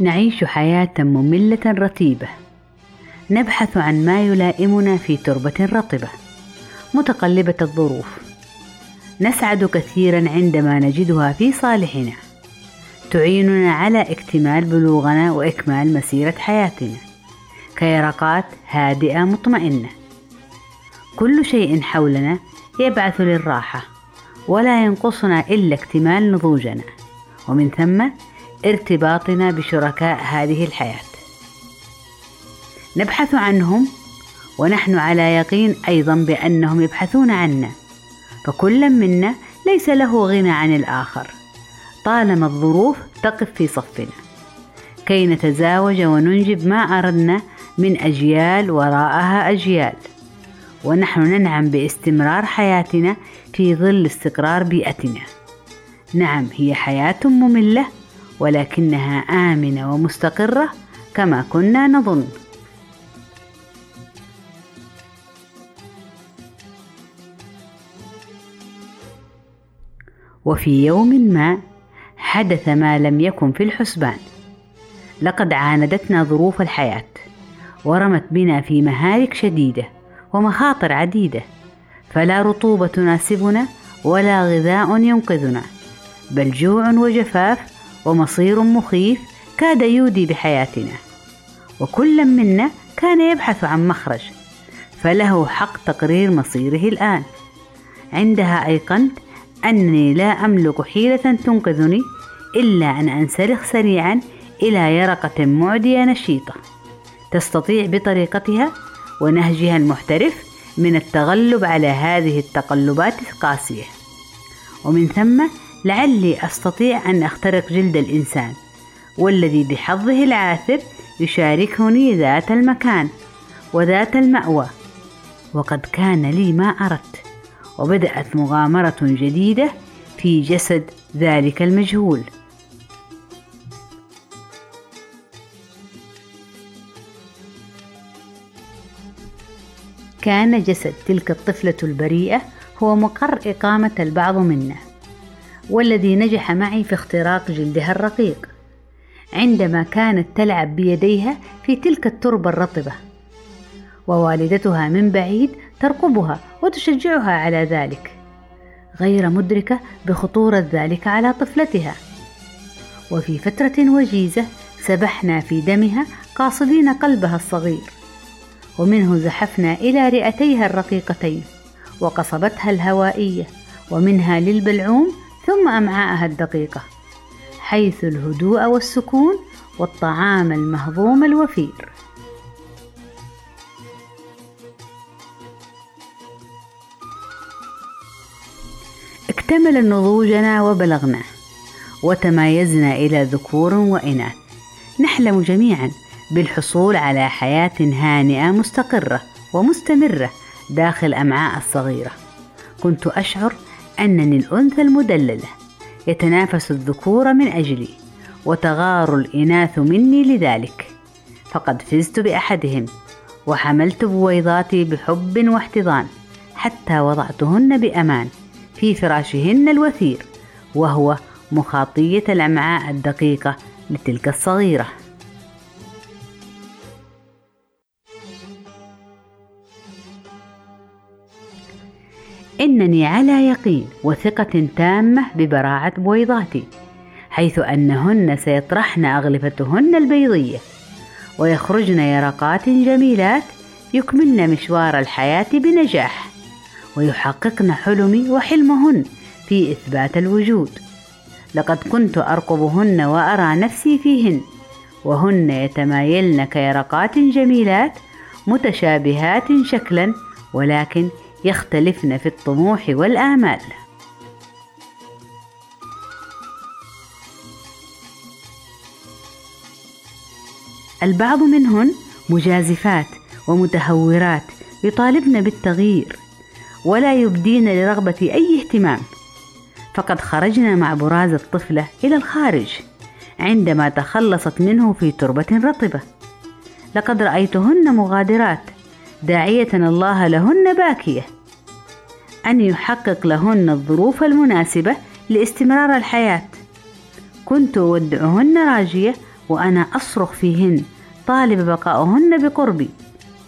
نعيش حياة مملة رتيبة. نبحث عن ما يلائمنا في تربة رطبة. متقلبة الظروف. نسعد كثيرا عندما نجدها في صالحنا. تعيننا على اكتمال بلوغنا وإكمال مسيرة حياتنا. كيرقات هادئة مطمئنة. كل شيء حولنا يبعث للراحة. ولا ينقصنا إلا اكتمال نضوجنا. ومن ثم ارتباطنا بشركاء هذه الحياة. نبحث عنهم ونحن على يقين أيضا بأنهم يبحثون عنا فكل منا ليس له غنى عن الآخر. طالما الظروف تقف في صفنا كي نتزاوج وننجب ما أردنا من أجيال وراءها أجيال. ونحن ننعم باستمرار حياتنا في ظل استقرار بيئتنا. نعم هي حياة مملة ولكنها آمنة ومستقرة كما كنا نظن. وفي يوم ما حدث ما لم يكن في الحسبان. لقد عاندتنا ظروف الحياة ورمت بنا في مهالك شديدة ومخاطر عديدة فلا رطوبة تناسبنا ولا غذاء ينقذنا بل جوع وجفاف ومصير مخيف كاد يودي بحياتنا. وكل منا كان يبحث عن مخرج فله حق تقرير مصيره الآن. عندها ايقنت أنني لا أملك حيلة تنقذني إلا أن أنسلخ سريعا إلى يرقة معدية نشيطة. تستطيع بطريقتها ونهجها المحترف من التغلب على هذه التقلبات القاسية. ومن ثم لعلي أستطيع أن أخترق جلد الإنسان والذي بحظه العاثر يشاركني ذات المكان وذات المأوى. وقد كان لي ما أردت وبدأت مغامرة جديدة في جسد ذلك المجهول. كان جسد تلك الطفلة البريئة هو مقر إقامة البعض منا والذي نجح معي في اختراق جلدها الرقيق. عندما كانت تلعب بيديها في تلك التربة الرطبة. ووالدتها من بعيد ترقبها وتشجعها على ذلك. غير مدركة بخطورة ذلك على طفلتها. وفي فترة وجيزة سبحنا في دمها قاصدين قلبها الصغير. ومنه زحفنا إلى رئتيها الرقيقتين وقصبتها الهوائية ومنها للبلعوم ثم أمعاءها الدقيقة حيث الهدوء والسكون والطعام المهضوم الوفير. اكتمل نضوجنا وبلغنا وتمايزنا إلى ذكور وإناث. نحلم جميعا بالحصول على حياة هانئة مستقرة ومستمرة داخل أمعاء الصغيرة. كنت أشعر أنني الأنثى المدللة يتنافس الذكور من أجلي وتغار الإناث مني لذلك. فقد فزت بأحدهم وحملت بويضاتي بحب واحتضان حتى وضعتهن بأمان في فراشهن الوثير وهو مخاطية الأمعاء الدقيقة لتلك الصغيرة. إنني على يقين وثقة تامة ببراعة بويضاتي حيث أنهن سيطرحن أغلفتهن البيضية ويخرجن يرقات جميلات يكملن مشوار الحياة بنجاح ويحققن حلمي وحلمهن في إثبات الوجود. لقد كنت أرقبهن وأرى نفسي فيهن وهن يتمايلن كيرقات جميلات متشابهات شكلا ولكن يختلفن في الطموح والآمال. البعض منهن مجازفات ومتهورات يطالبن بالتغيير ولا يبدين لرغبة أي اهتمام. فقد خرجنا مع براز الطفلة إلى الخارج عندما تخلصت منه في تربة رطبة. لقد رأيتهن مغادرات داعية الله لهن باكية. أن يحقق لهن الظروف المناسبة لاستمرار الحياة. كنت أودعهن راجية وأنا أصرخ فيهن طالب بقاؤهن بقربي.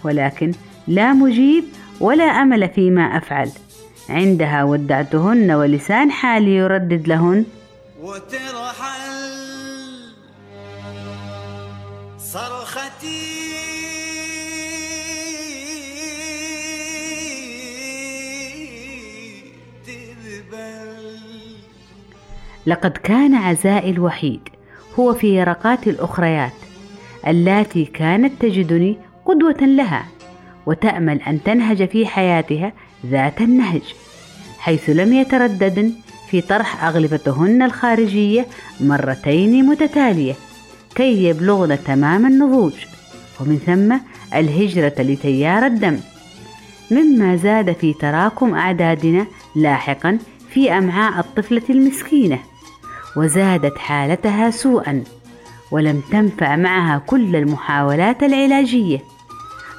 ولكن لا مجيب ولا أمل فيما أفعل. عندها ودعتهن ولسان حالي يردد لهن. لقد كان عزائي الوحيد هو في يرقات الأخريات اللاتي كانت تجدني قدوة لها وتأمل أن تنهج في حياتها ذات النهج حيث لم يترددن في طرح أغلفتهن الخارجية مرتين متتالية كي يبلغن تمام النضوج ومن ثم الهجرة لتيار الدم مما زاد في تراكم أعدادنا لاحقا في أمعاء الطفلة المسكينة. وزادت حالتها سوءا ولم تنفع معها كل المحاولات العلاجية.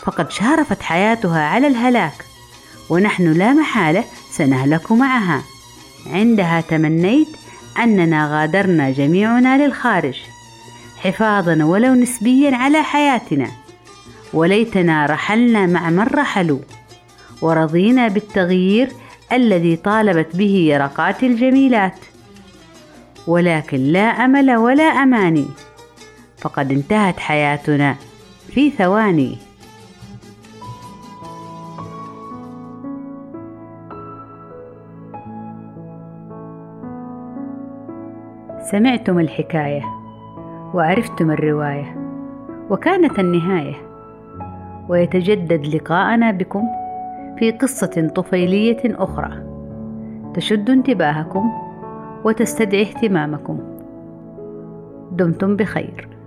فقد شارفت حياتها على الهلاك ونحن لا محالة سنهلك معها. عندها تمنيت أننا غادرنا جميعنا للخارج حفاظا ولو نسبيا على حياتنا. وليتنا رحلنا مع من رحلوا ورضينا بالتغيير الذي طالبت به يرقات الجميلات. ولكن لا أمل ولا أماني. فقد انتهت حياتنا في ثواني. سمعتم الحكاية وعرفتم الرواية وكانت النهاية. ويتجدد لقاءنا بكم في قصة طفيلية أخرى. تشد انتباهكم وتستدعي اهتمامكم. دمتم بخير.